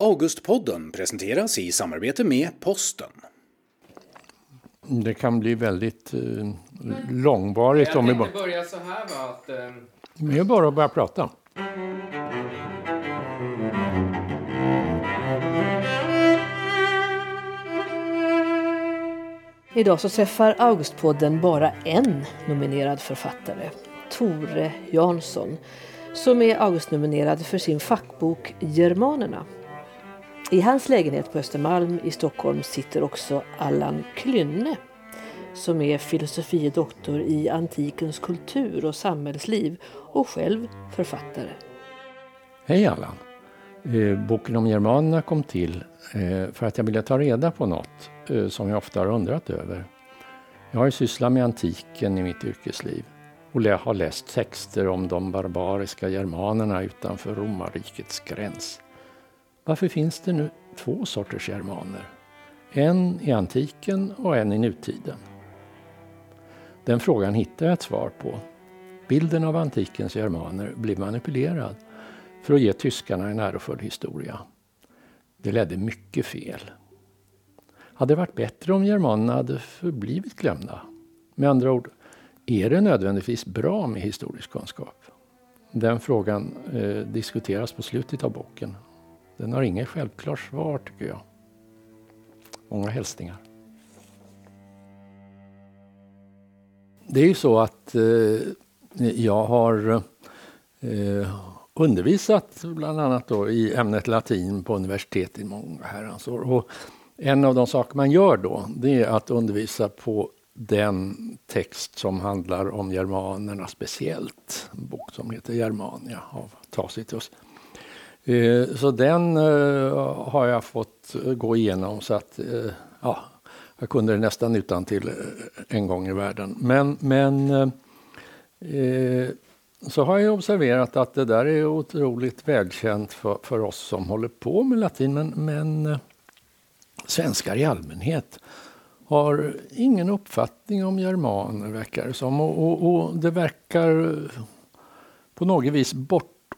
Augustpodden presenteras i samarbete med Posten. Det kan bli väldigt eh, långvarigt om vi bara... börja så här va, att... Eh... Det är bara att börja prata. Idag så träffar Augustpodden bara en nominerad författare, Tore Jansson, som är Augustnominerad för sin fackbok Germanerna. I hans lägenhet på Östermalm i Stockholm sitter också Allan Klynne som är filosofie doktor i antikens kultur och samhällsliv och själv författare. Hej Allan! Eh, boken om germanerna kom till eh, för att jag ville ta reda på något eh, som jag ofta har undrat över. Jag har ju sysslat med antiken i mitt yrkesliv och har läst texter om de barbariska germanerna utanför romarrikets gräns. Varför finns det nu två sorters germaner? En i antiken och en i nutiden. Den frågan hittar jag ett svar på. Bilden av antikens germaner blev manipulerad för att ge tyskarna en ärofull historia. Det ledde mycket fel. Hade det varit bättre om germanerna hade förblivit glömda? Med andra ord, är det nödvändigtvis bra med historisk kunskap? Den frågan eh, diskuteras på slutet av boken. Den har inget självklart svar tycker jag. Många hälsningar. Det är ju så att eh, jag har eh, undervisat bland annat då i ämnet latin på universitet i många herrans år. Och en av de saker man gör då, det är att undervisa på den text som handlar om germanerna speciellt. En bok som heter Germania av Tacitus. Eh, så den eh, har jag fått eh, gå igenom så att ja, jag kunde det nästan utan till en gång i världen. Men, men eh, så har jag observerat att det där är otroligt välkänt för, för oss som håller på med latin. Men, men svenskar i allmänhet har ingen uppfattning om germaner, verkar det som. Och, och, och, det verkar på något vis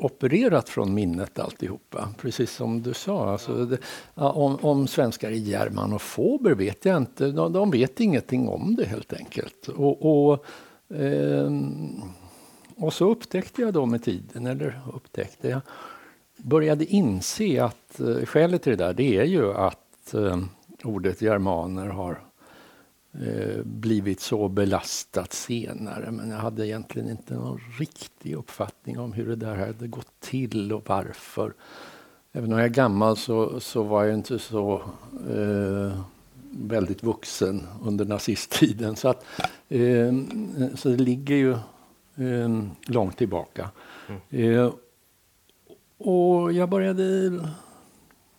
bortopererat från minnet alltihopa. Precis som du sa. Alltså det, om, om svenskar är germanofober vet jag inte. De, de, vet ingenting om det helt enkelt. Och, och eh, och så upptäckte jag då med tiden, eller upptäckte jag, började inse att eh, skälet till det där, det är ju att eh, ordet germaner har blivit så belastat senare. Men jag hade egentligen inte någon riktig uppfattning om hur det där hade gått till och varför. Även om jag är gammal så, så var jag inte så eh, väldigt vuxen under nazisttiden. Så, att, eh, så det ligger ju eh, långt tillbaka. Mm. Eh, och jag började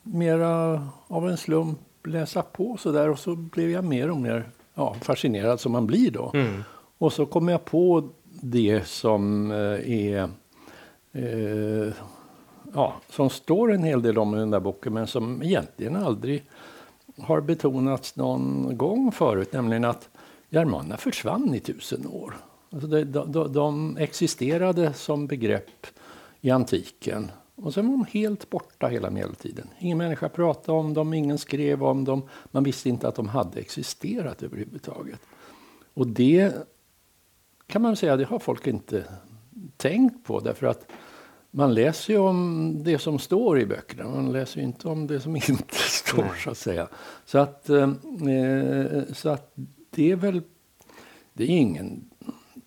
mera av en slump läsa på så där och så blev jag mer och mer ja, fascinerad som man blir då. Mm. Och så kom jag på det som eh, är eh, ja, som står en hel del om i den där boken men som egentligen aldrig har betonats någon gång förut, nämligen att germanerna försvann i tusen år. Alltså de, de, de existerade som begrepp i antiken och sen var de helt borta hela medeltiden. Ingen människa pratade om dem, ingen skrev om dem. Man visste inte att de hade existerat överhuvudtaget. Och det kan man säga, det har folk inte tänkt på därför att man läser ju om det som står i böckerna, man läser ju inte om det som inte står Nej. så att säga. Så att, eh, så att det är väl, det är ingen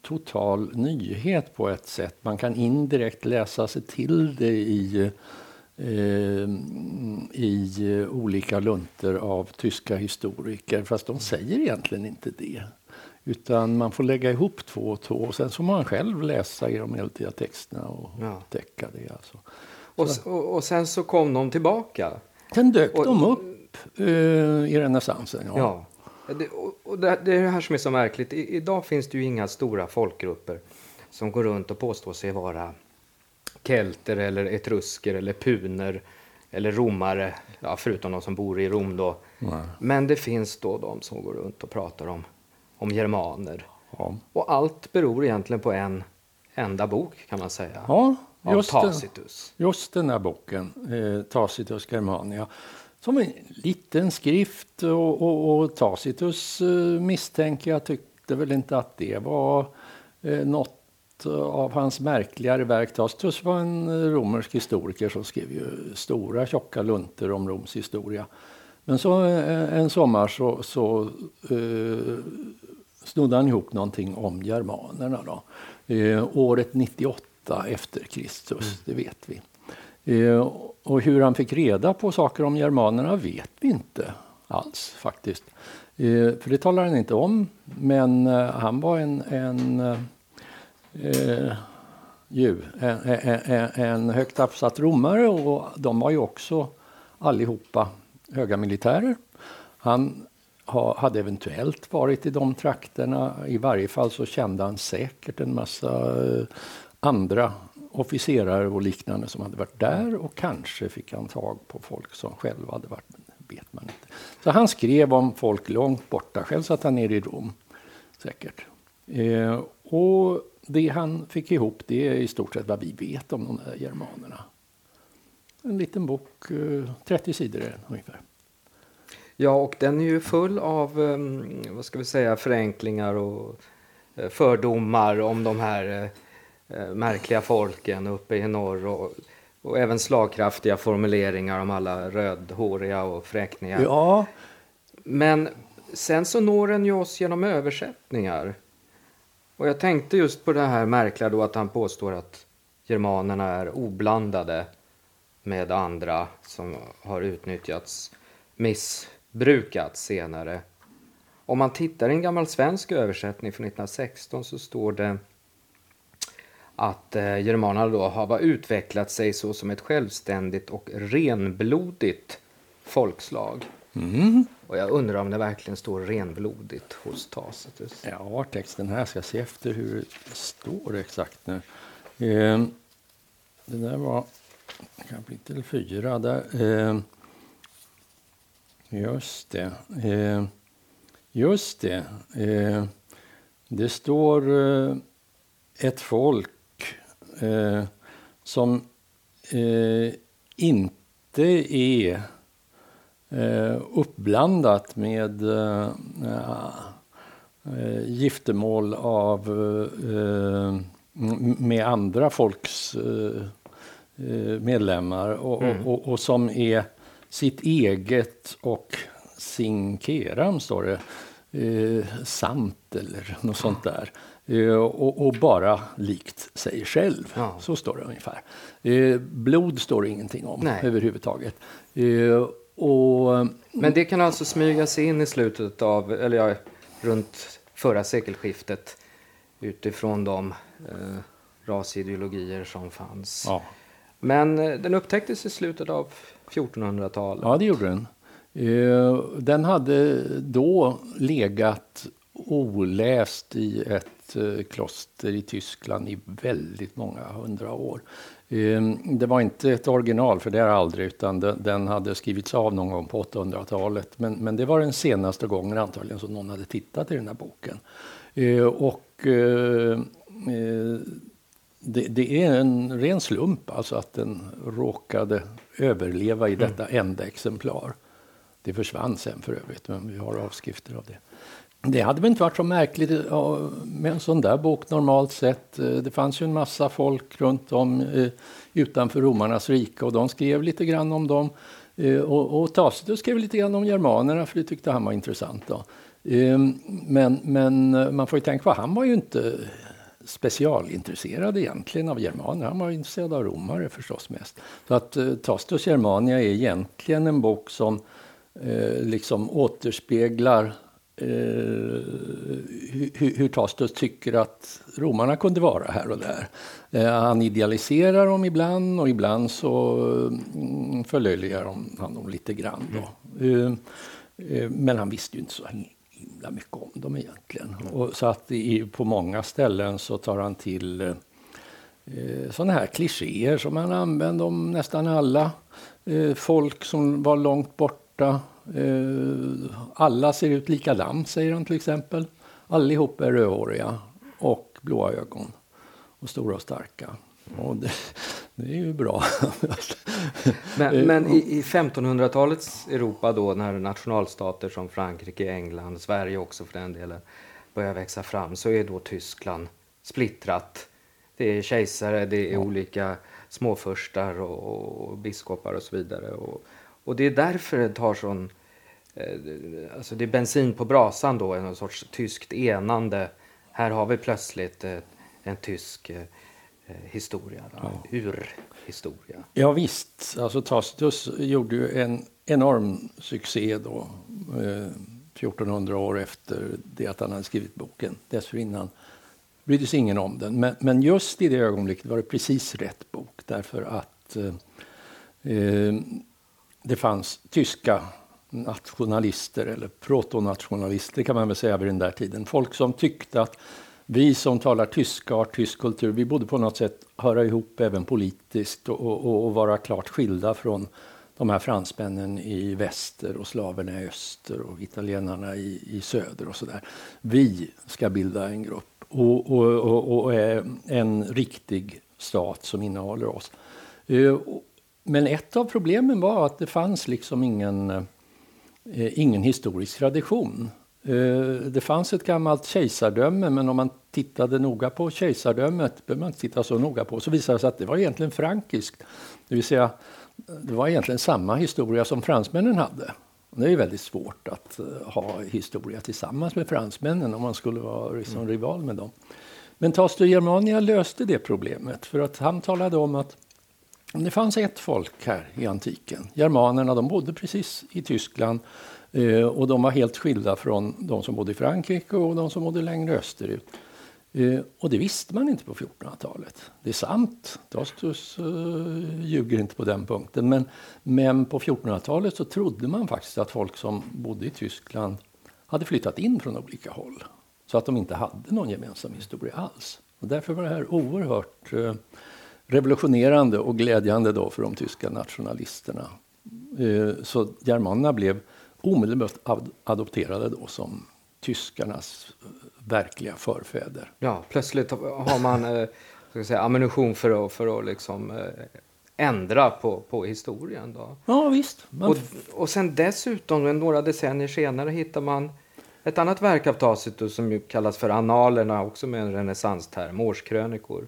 total nyhet på ett sätt. Man kan indirekt läsa sig till det i, eh, i olika lunter av tyska historiker, fast de säger egentligen inte det. Utan man får lägga ihop två och två och sen får man själv läsa i de medeltida texterna och ja. täcka det. Alltså. Och, och, och, sen så kom de tillbaka? Sen dök och, de upp eh, i renässansen. Ja. ja. Det, och det, det är det här som är så märkligt. I, idag finns det ju inga stora folkgrupper som går runt och påstår sig vara kelter eller etrusker eller puner eller romare, ja, förutom de som bor i Rom då. Nej. Men det finns då de som går runt och pratar om, om germaner. Ja. Och allt beror egentligen på en enda bok kan man säga. Ja, av Just Tacitus. Den, just den här boken, eh, Tacitus Germania, som en liten skrift och, och, och Tacitus eh, misstänker jag tyckte väl inte att det var eh, något av hans märkligare verk. Tacitus var en romersk historiker som skrev ju stora tjocka lunter om Roms historia. Men så eh, en sommar så, så eh, snodde han ihop någonting om germanerna. Då. Eh, året 98 efter Kristus, mm. det vet vi. Eh, och hur han fick reda på saker om germanerna vet vi inte alls faktiskt. Eh, för det talar han inte om, men eh, han var en, en eh, eh ju, en, en, en högt uppsatt romare och de var ju också allihopa höga militärer. Han ha, hade eventuellt varit i de trakterna. I varje fall så kände han säkert en massa eh, andra officerare och liknande som hade varit där och kanske fick han tag på folk som själva hade varit, vet man inte. Så han skrev om folk långt borta. Själv satt han nere i Rom, säkert. Eh, och det han fick ihop det är i stort sett vad vi vet om de där germanerna. En liten bok, eh, 30 sidor är den ungefär. Ja, och den är ju full av, eh, vad ska vi säga, förenklingar och eh, fördomar om de här eh, märkliga folken uppe i norr. Och, och även slagkraftiga formuleringar om alla rödhåriga och fräkniga. Ja. Men sen så når den ju oss genom översättningar. Och jag tänkte just på det här märkliga då att han påstår att germanerna är oblandade med andra som har utnyttjats, missbrukats senare. Om man tittar i en gammal svensk översättning från 1916 så står det att eh, germanerna då har utvecklat sig så som ett självständigt och renblodigt folkslag. Mm. Och jag undrar om det verkligen står renblodigt hos Tacitus. Ja, texten här ska se efter hur det står exakt nu. Eh, det där var kapitel 4. Där, eh, just det. Eh, just det. Det står eh, ett folk eh, som eh, inte är uppblandat med giftermål av, med andra folks Eh, medlemmar och, mm. och, och, som är sitt eget och sin keram, står det, eh, sant eller något sånt där. Eh, och, och, bara likt sig själv. Ja. Så står det ungefär. Eh, blod står det ingenting om Nej. överhuvudtaget. Eh, och, Men det kan alltså smyga sig in i slutet av, eller ja, runt förra sekelskiftet utifrån de eh, rasideologier som fanns. Ja. Men den upptäcktes i slutet av 1400-talet. Ja, det gjorde den. Den hade då legat oläst i ett eh, kloster i Tyskland i väldigt många hundra år. Det var inte ett original, för det är aldrig, utan den hade skrivits av någon gång på 800-talet. Men, men det var den senaste gången antagligen som någon hade tittat i den här boken. Och det, det, är en ren slump alltså att den råkade överleva i detta mm. enda exemplar. Det försvann sen för övrigt, men vi har avskrifter av det. Det hade väl inte varit så märkligt med en sån där bok normalt sett. Eh, det fanns ju en massa folk runt om eh, utanför romarnas rike och de skrev lite grann om dem. Eh, och, och Tacitus skrev lite grann om germanerna för det tyckte han var intressant. Då. Ehm, men, men man får ju tänka på, han var ju inte specialintresserad egentligen av germaner. Han var intresserad av romare förstås mest. Så att Tacitus Germania är egentligen en bok som eh, liksom återspeglar eh, hur, hur Tastos tycker att romarna kunde vara här och där. Eh, han idealiserar dem ibland och ibland så mm, förlöjligar han dem lite grann. Mm. men han visste ju inte så himla mycket om dem egentligen. Mm. Och så att i, på många ställen så tar han till eh, sådana här klichéer som han använde om nästan alla. Eh, folk som var långt borta. Eh, alla ser ut likadant, säger han till exempel. Allihop är rödhåriga och blåa ögon och stora och starka. Och det, Det är ju bra. men, men i, i 1500-talets Europa då när nationalstater som Frankrike, England, Sverige också för den delen börjar växa fram så är då Tyskland splittrat. Det är kejsare, det är ja. olika småfurstar och, och, biskopar och så vidare. Och, och det är därför det tar sån... Eh, alltså det är bensin på brasan då, en sorts tyskt enande. Här har vi plötsligt eh, en tysk eh, historia, ja. urhistoria. Ja visst, alltså Tacitus gjorde ju en enorm succé då. Eh, 1400 år efter det att han hade skrivit boken. Dessförinnan brydde sig ingen om den. Men, men, just i det ögonblicket var det precis rätt bok därför att eh, det fanns tyska nationalister eller protonationalister kan man väl säga vid den där tiden. Folk som tyckte att vi som talar tyska och har tysk kultur, vi borde på något sätt höra ihop även politiskt och, och, och vara klart skilda från de här fransmännen i väster och slaverna i öster och italienarna i, i söder och sådär. Vi ska bilda en grupp och, och, och, och eh, en riktig stat som innehåller oss. Eh, men ett av problemen var att det fanns liksom ingen, eh, ingen historisk tradition. Eh, det fanns ett gammalt kejsardöme, men om man tittade noga på kejsardömet, behöver man inte titta så noga på, så visade det sig att det var egentligen frankiskt. Det vill säga, det var egentligen samma historia som fransmännen hade. Det är väldigt svårt att eh, ha historia tillsammans med fransmännen om man skulle vara liksom mm. rival med dem. Men Taster Germania löste det problemet för att han talade om att det fanns ett folk här i antiken. Germanerna, de bodde precis i Tyskland eh, och de var helt skilda från de som bodde i Frankrike och de som bodde längre österut. Eh, och det visste man inte på 1400-talet. Det är sant, Dostus eh, ljuger inte på den punkten. Men, men på 1400-talet så trodde man faktiskt att folk som bodde i Tyskland hade flyttat in från olika håll. Så att de inte hade någon gemensam historia alls. Och därför var det här oerhört revolutionerande och glädjande då för de tyska nationalisterna. Uh, så germanerna blev omedelbart ad adopterade då som tyskarnas verkliga förfäder. Ja, plötsligt har man eh, ska säga, ammunition för att, för att liksom, eh, ändra på, på historien. Då. Ja, visst. Man... Och, och sen dessutom, några decennier senare, hittar man ett annat verk av Tacitus som kallas för Analerna, också med en renässansterm, årskrönikor.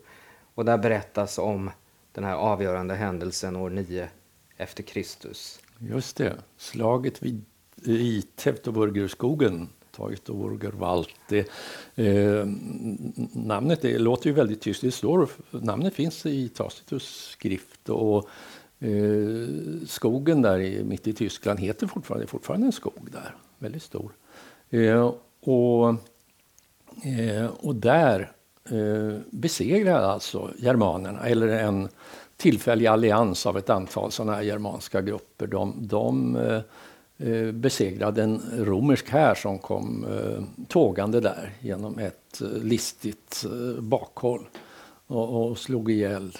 Och där berättas om den här avgörande händelsen år 9 efter Kristus. Just det, slaget vid, i Teutoburgerskogen Teutoburgerwald. Det, eh, namnet det låter ju väldigt tyst. Det står, namnet finns i Tacitus skrift och eh, skogen där i, mitt i Tyskland heter fortfarande, fortfarande en skog där, väldigt stor. Eh, och, eh, och där eh, besegrade alltså germanerna, eller en tillfällig allians av ett antal sådana här germanska grupper. De, de eh, eh, besegrade en romersk här som kom eh, tågande där genom ett eh, listigt eh, bakhåll och, och slog ihjäl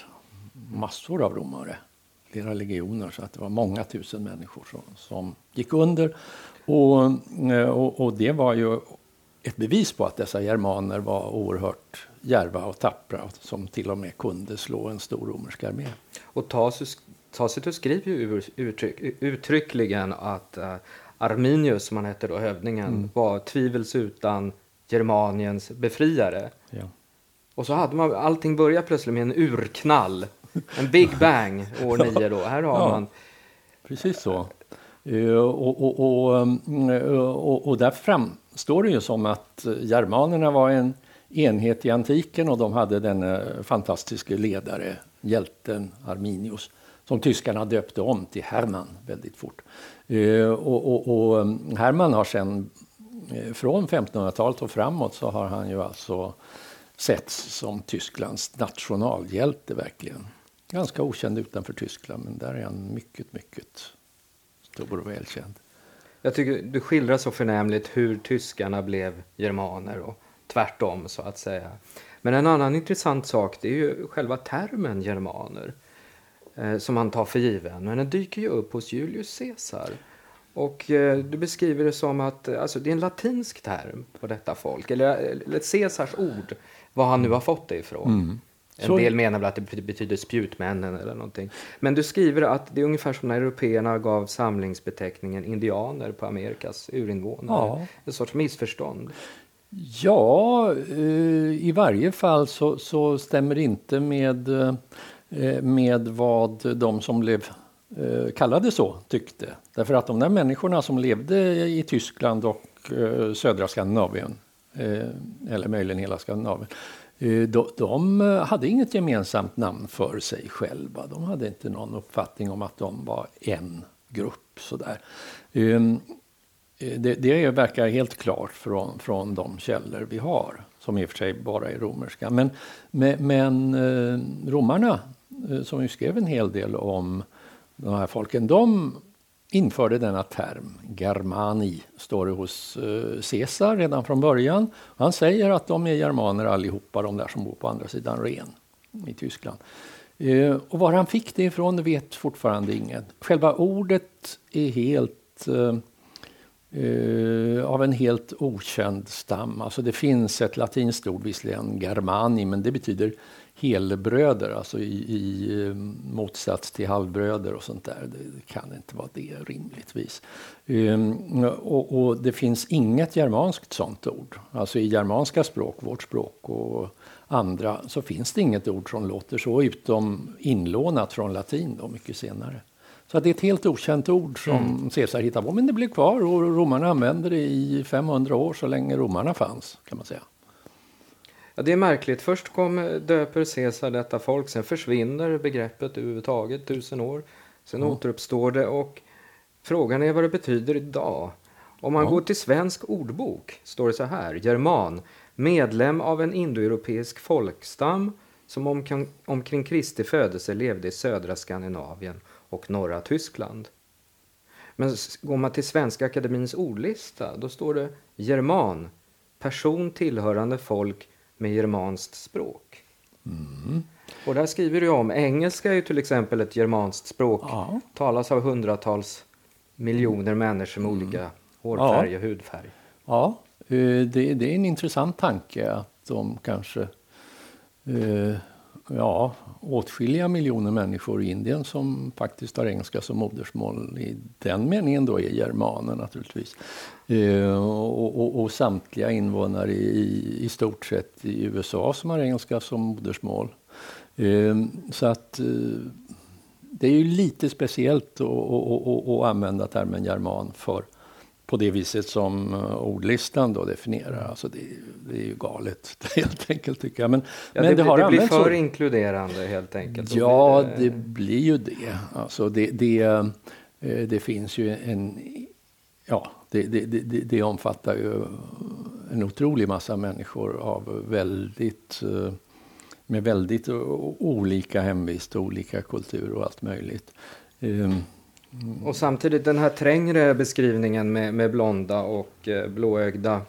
massor av romare, flera legioner, så att det var många tusen människor som, som gick under. Och, eh, och, och, det var ju ett bevis på att dessa germaner var oerhört järva och tappra som till och med kunde slå en stor romersk armé. Och Tacitus skriver ju uttryck, uttryckligen att uh, Arminius, som han hette då, hövdingen, mm. var tvivelsutan Germaniens befriare. Ja. Och så hade man, allting började plötsligt med en urknall, en big bang år nio då. Här har ja, man... Precis så. Uh, och, och, och, och, och där framstår det ju som att germanerna var en enhet i antiken och de hade den eh, fantastiske ledare, hjälten Arminius som tyskarna döpte om till Hermann väldigt fort. Eh, och, och, och, mm, Hermann har sen eh, från 1500-talet och framåt så har han ju alltså setts som Tysklands nationalhjälte verkligen. Ganska okänd utanför Tyskland men där är han mycket, mycket stor och välkänd. Jag tycker du skildrar så förnämligt hur tyskarna blev germaner och tvärtom så att säga. Men en annan intressant sak det är ju själva termen germaner eh, som man tar för given. Men den dyker ju upp hos Julius Caesar. Och eh, du beskriver det som att eh, alltså, det är en latinsk term på detta folk, eller, eller Caesars ord, var han nu har fått det ifrån. Mm. En Så- del menar väl att det betyder spjutmännen eller någonting. Men du skriver att det är ungefär som när européerna gav samlingsbeteckningen indianer på Amerikas urinvånare. Ja. En sorts missförstånd. Ja, eh, i varje fall så, så stämmer det inte med, eh, med vad de som blev eh, kallade så tyckte. Därför att de där människorna som levde i Tyskland och södra Skandinavien, eller möjligen hela Skandinavien, de, de hade inget gemensamt namn för sig själva. De hade inte någon uppfattning om att de var en grupp. Sådär. Ehm, Eh, det, det verkar helt klart från, från de källor vi har, som i och för sig bara är romerska. Men, men, men eh, romarna, eh, som ju skrev en hel del om de här folken, de införde denna term, germani, står det hos Caesar redan från början. Han säger att de är germaner allihopa, de där som bor på andra sidan Ren i Tyskland. Och var han fick det ifrån vet fortfarande ingen. Själva ordet är helt Uh, av en helt okänd stam. Alltså det finns ett latinskt ord, visserligen germani, men det betyder helbröder, alltså i, i eh, motsats till halvbröder och sånt där. Det, kan inte vara det rimligtvis. Um, och, och det finns inget germanskt sånt ord. Alltså i germanska språk, vårt språk och andra, så finns det inget ord som låter så, utom inlånat från latin då, mycket senare. Så att det är ett helt okänt ord som Caesar hittade på, men det blev kvar och romarna använde det i 500 år så länge romarna fanns, kan man säga. Ja, det är märkligt. Först kom, döper Caesar detta folk, sen försvinner begreppet överhuvudtaget, tusen år. Sen återuppstår det och frågan är vad det betyder idag. Om man Ja. går till svensk ordbok står det så här. German, medlem av en indoeuropeisk folkstam som omkring, omkring Kristi födelse levde i södra Skandinavien och norra Tyskland. Men går man till Svenska Akademins ordlista, då står det german, person tillhörande folk med germanskt språk. Och där skriver du om, engelska är ju till exempel ett germanskt språk, Ja. talas av hundratals miljoner människor med olika hårfärg och hudfärg. Ja, eh, det, det är en intressant tanke att de kanske eh, ja, åtskilliga miljoner människor i Indien som faktiskt har engelska som modersmål i den meningen då är germaner naturligtvis. Eh, och, och, och samtliga invånare i, i stort sett i USA som har engelska som modersmål. Eh, så att eh, det är ju lite speciellt att, att använda termen german för på det viset som eh, ordlistan då definierar. Alltså det, det är ju galet helt enkelt tycker jag. Men, Ja, men det, det, har det blir för så. inkluderande helt enkelt. Ja, blir det blir ju det. Alltså det, det, eh, det finns ju en... Ja, det, det, det, det- det omfattar ju en otrolig massa människor av väldigt, eh, med väldigt olika hemvist och olika kultur och allt möjligt. Ehm, Och samtidigt den här trängre beskrivningen med, med blonda och eh, blåögda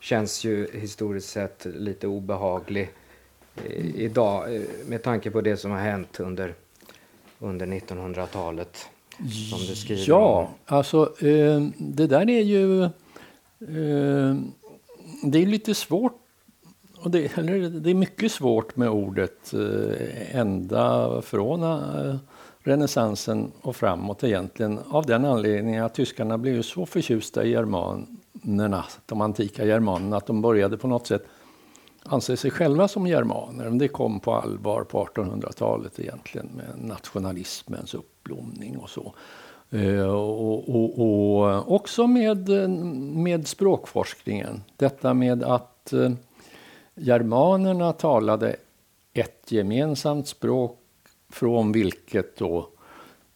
känns ju historiskt sett lite obehaglig eh, idag eh, med tanke på det som har hänt under, under 1900-talet. Som du skriver Ja, om. alltså eh, det där är ju... Eh, det är lite svårt. Och det, det är mycket svårt med ordet eh, ända från renässansen och framåt egentligen. Av den anledningen att tyskarna blev så förtjusta i germanerna, de antika germanerna, att de började på något sätt anse sig själva som germaner. Det kom på allvar på 1800-talet egentligen med nationalismens uppblomning och så. Eh, och, och, och också med, med språkforskningen. Detta med att eh, germanerna talade ett gemensamt språk från vilket då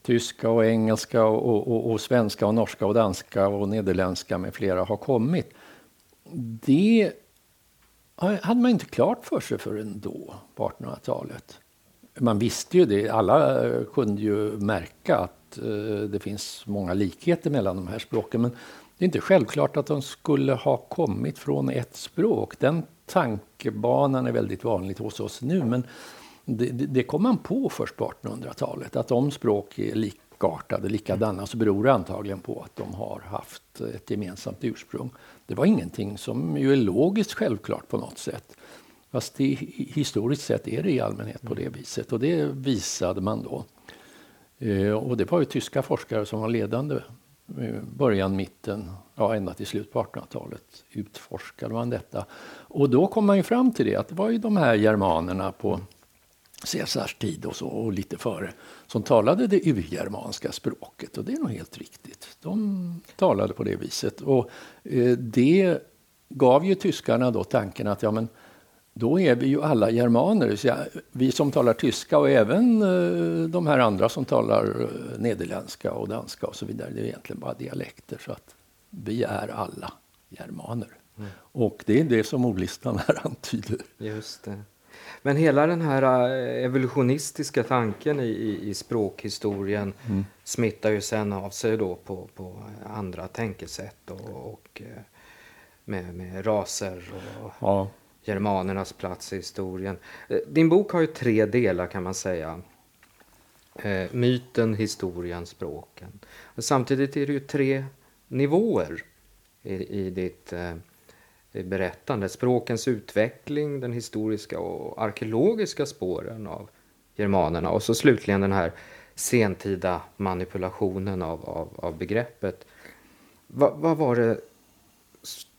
tyska och engelska och, och, och svenska och norska och danska och nederländska med flera har kommit. Det hade man inte klart för sig förrän då, på 1800-talet. Man visste ju det, alla eh, kunde ju märka att eh, det finns många likheter mellan de här språken. Men det är inte självklart att de skulle ha kommit från ett språk. Den tankebanan är väldigt vanligt hos oss nu. Men det, det, kom man på först på 1800-talet. Att om språk är likartade, likadana, så beror det antagligen på att de har haft ett gemensamt ursprung. Det var ingenting som ju är logiskt självklart på något sätt. Fast det, historiskt sett är det i allmänhet på det viset och det visade man då. Eh, och det var ju tyska forskare som var ledande eh, början, mitten, ja ända till slut på 1800-talet utforskade man detta. Och då kom man ju fram till det att det var ju de här germanerna på Caesars tid och så och lite före som talade det urgermanska språket och det är nog helt riktigt. De talade på det viset och eh, det gav ju tyskarna då tanken att ja men då är vi ju alla germaner, så vi som talar tyska och även eh, de här andra som talar eh, nederländska och danska och så vidare. Det är egentligen bara dialekter så att vi är alla germaner. Mm. Och det är det som ordlistan här antyder. Just det. Men hela den här eh, evolutionistiska tanken i, i språkhistorien mm. smittar ju sen av sig då på, på andra tänkesätt och, och med, med raser och ja germanernas plats i historien. Eh, din bok har ju tre delar kan man säga. Eh, myten, historien, språken. Och samtidigt är det ju tre nivåer i, i ditt eh, berättande. Språkens utveckling, den historiska och arkeologiska spåren av germanerna och så slutligen den här sentida manipulationen av, av, av begreppet. Va, vad var det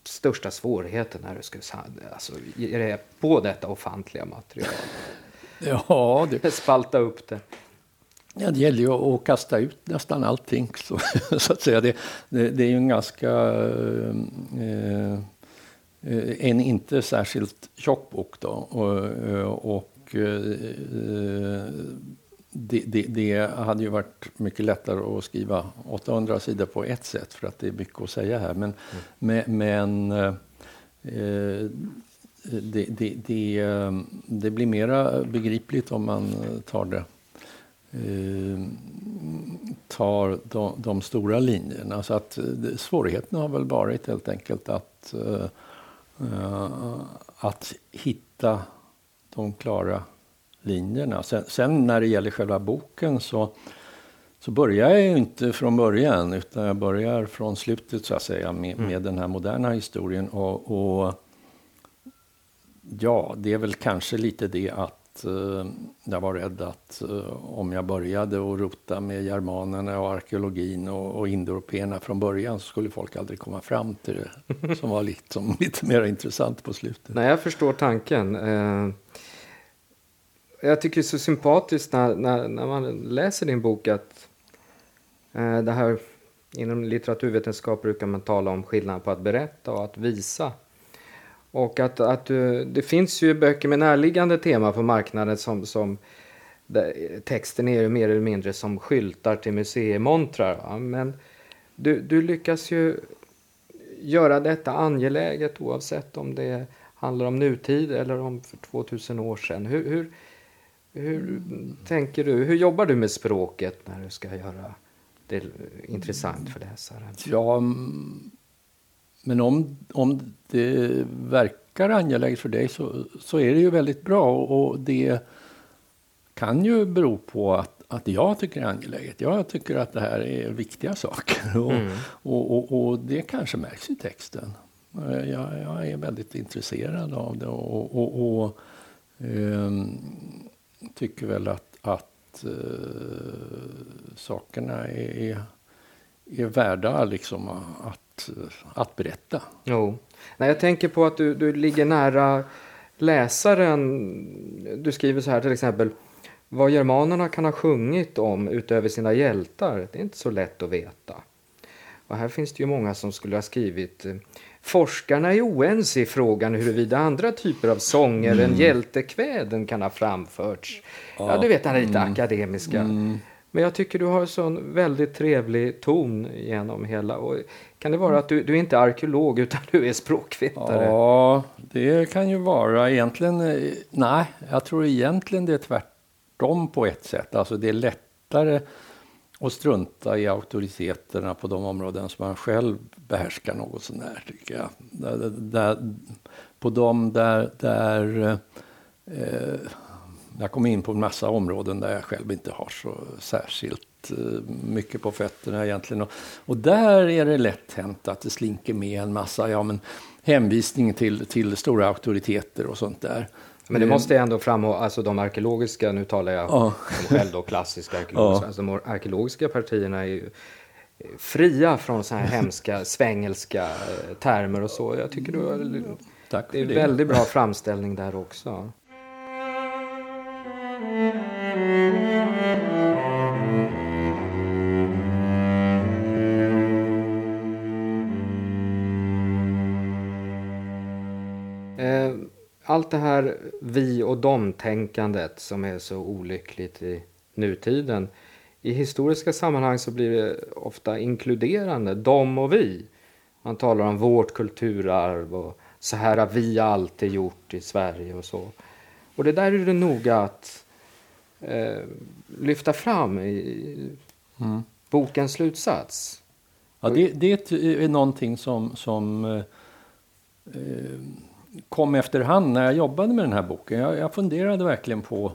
största svårigheten när du ska alltså, ge dig på detta ofantliga material? Ja, det... Spalta upp det. Ja, det gäller ju att kasta ut nästan allting. Så, så att säga. Det, det, det är ju en ganska... Eh en inte särskilt tjock bok då. Och, och eh, det, det, det, hade ju varit mycket lättare att skriva 800 sidor på ett sätt för att det är mycket att säga här. Men, mm. men eh, det, det, det, blir mera begripligt om man tar det eh, tar de, de, stora linjerna. Så att svårigheten har väl varit helt enkelt att, att hitta de klara linjerna. Sen, sen, när det gäller själva boken så, så börjar jag ju inte från början utan jag börjar från slutet så att säga med, mm. med den här moderna historien. Och, och, ja, det är väl kanske lite det att uh, jag var rädd att uh, om jag började och rota med germanerna och arkeologin och, och indoeuropeerna från början så skulle folk aldrig komma fram till det som var lite, som, lite mer intressant på slutet. Nej, jag förstår tanken. Uh jag tycker det är så sympatiskt när, när, när man läser din bok att eh, det här inom litteraturvetenskap brukar man tala om skillnaden på att berätta och att visa. Och att, att du, det finns ju böcker med närliggande tema på marknaden som, som texten är ju mer eller mindre som skyltar till museimontrar. Va? Men du, du lyckas ju göra detta angeläget oavsett om det handlar om nutid eller om för 2000 år sedan. Hur, hur, hur tänker du? Hur jobbar du med språket när du ska göra det intressant för läsaren? Ja, men om, om det verkar angeläget för dig så, så är det ju väldigt bra och det kan ju bero på att, att jag tycker det är angeläget. Jag tycker att det här är viktiga saker och, mm. och, och, och, det kanske märks i texten. Jag, jag är väldigt intresserad av det och, um, tycker väl att, att uh, sakerna är, är värda liksom att, att berätta. Jo. Nej, jag tänker på att du, du ligger nära läsaren. Du skriver så här till exempel. Vad germanerna kan ha sjungit om utöver sina hjältar, det är inte så lätt att veta. Och här finns det ju många som skulle ha skrivit Forskarna är oense i frågan huruvida andra typer av sånger mm. än hjältekväden kan ha framförts. Ja, ja du vet, den är lite mm. akademiska. Mm. Men jag tycker du har en sån väldigt trevlig ton genom hela. Och kan det vara att du, du är inte är arkeolog utan du är språkvetare? Ja, det kan ju vara. Egentligen, eh, nej, jag tror egentligen det är tvärtom på ett sätt. Alltså det är lättare och strunta i auktoriteterna på de områden som man själv behärskar något sånär, tycker jag. Där, där, på de där, där eh, jag kommer in på en massa områden där jag själv inte har så särskilt eh, mycket på fötterna egentligen. Och, och där är det lätt hänt att det slinker med en massa, ja men hänvisning till, till stora auktoriteter och sånt där. Men det måste jag ändå framhålla, alltså de arkeologiska, nu talar jag Ja. om själv då klassiska arkeologiska, Ja. alltså de arkeologiska partierna är ju fria från så här hemska svängelska eh, termer och så. Jag tycker du har, Tack det är en väldigt bra framställning där också. Eh, Allt det här vi och dom-tänkandet som är så olyckligt i nutiden. I historiska sammanhang så blir det ofta inkluderande, dom och vi. Man talar om vårt kulturarv och så här har vi alltid gjort i Sverige och så. Och det där är det noga att eh, lyfta fram i Mm. bokens slutsats. Ja, det, det är någonting som, som eh, eh, kom efterhand när jag jobbade med den här boken. Jag, jag funderade verkligen på,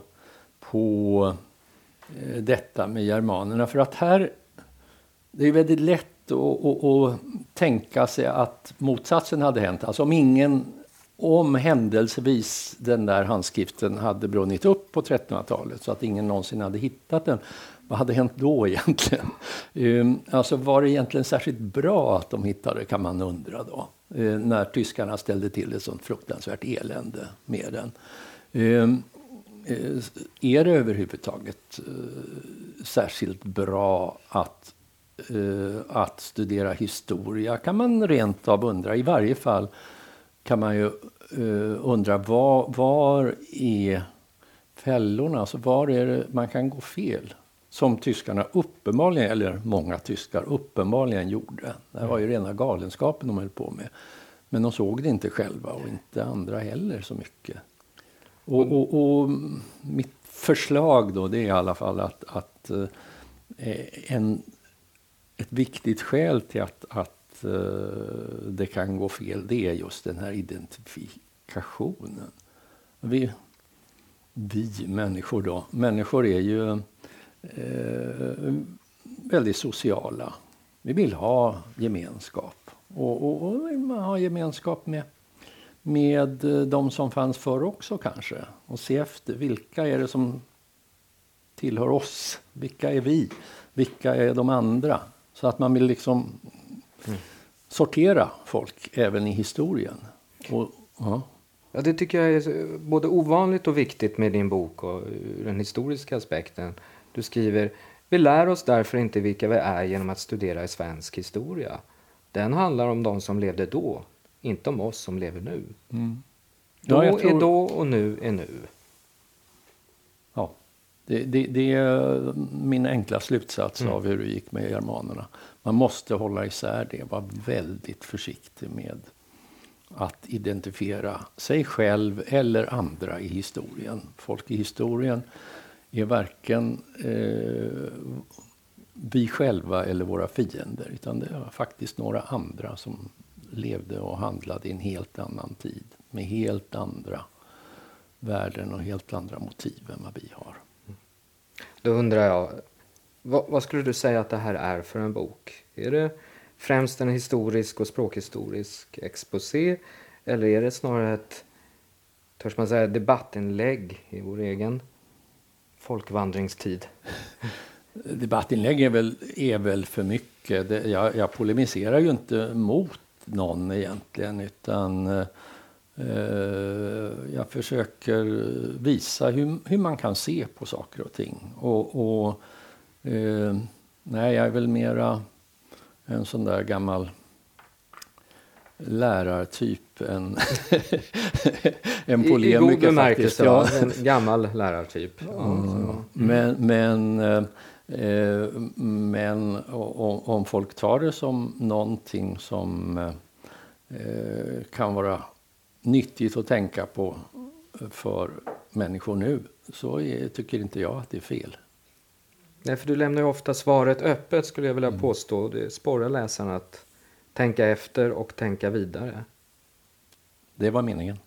på eh, detta med germanerna. För att här, det är väldigt lätt att, att, att tänka sig att motsatsen hade hänt. Alltså om ingen, om händelsevis den där handskriften hade brunnit upp på 1300-talet så att ingen någonsin hade hittat den. Vad hade hänt då egentligen? Ehm, Alltså var det egentligen särskilt bra att de hittade kan man undra då. Eh, när tyskarna ställde till ett sånt fruktansvärt elände med den. Ehm, eh, Är det överhuvudtaget eh, särskilt bra att, eh, att studera historia? Kan man rent av undra. I varje fall kan man ju eh, undra var, var är fällorna? Alltså var är det man kan gå fel? Som tyskarna uppenbarligen, eller många tyskar uppenbarligen gjorde. Det var ju rena galenskapen de höll på med. Men de såg det inte själva och inte andra heller så mycket. Och, och, och mitt förslag då det är i alla fall att, att eh, en, ett viktigt skäl till att, att eh, det kan gå fel det är just den här identifikationen. Vi, vi människor då, människor är ju eh, väldigt sociala. Vi vill ha gemenskap. Och, och, och man ha gemenskap med, med eh, de som fanns förr också kanske. Och se efter vilka är det som tillhör oss? Vilka är vi? Vilka är de andra? Så att man vill liksom sortera folk även i historien. Och, ja. Ja, det tycker jag är både ovanligt och viktigt med din bok och ur den historiska aspekten. Du skriver Vi lär oss därför inte vilka vi är genom att studera i svensk historia. Den handlar om de som levde då, inte om oss som lever nu. Då Ja, är tror- då och nu är nu. Ja, det, det, det är min enkla slutsats Mm. av hur det gick med germanerna. Man måste hålla isär det, vara väldigt försiktig med att identifiera sig själv eller andra i historien. Folk i historien är varken eh, vi själva eller våra fiender, utan det var faktiskt några andra som levde och handlade i en helt annan tid med helt andra värden och helt andra motiv än vad vi har. Då undrar jag, vad, vad skulle du säga att det här är för en bok? Är det främst en historisk och språkhistorisk exposé? Eller är det snarare ett, törs man säga, debattinlägg i vår egen folkvandringstid? Debattinlägg är väl, är väl för mycket. Det, jag, jag polemiserar ju inte mot någon egentligen utan eh, jag försöker visa hur, hur man kan se på saker och ting. Och, och eh, nej, jag är väl mera en sån där gammal lärartyp än en I, I polemiker. god bemärkelse, Ja. en gammal lärartyp. Ja, så. Men, men, eh, eh, men o- o- om folk tar det som någonting som eh, kan vara nyttigt att tänka på för människor nu så är, tycker inte jag att det är fel. Nej, för du lämnar ju ofta svaret öppet skulle jag vilja Mm. påstå. Det sporrar läsarna att tänka efter och tänka vidare. Det var meningen.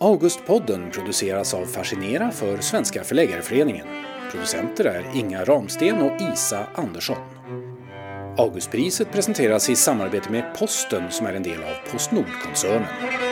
Augustpodden produceras av Fascinera för Svenska Förläggareföreningen. Producenter är Inga Ramsten och Isa Andersson. Augustpriset presenteras i samarbete med Posten som är en del av Postnordkoncernen.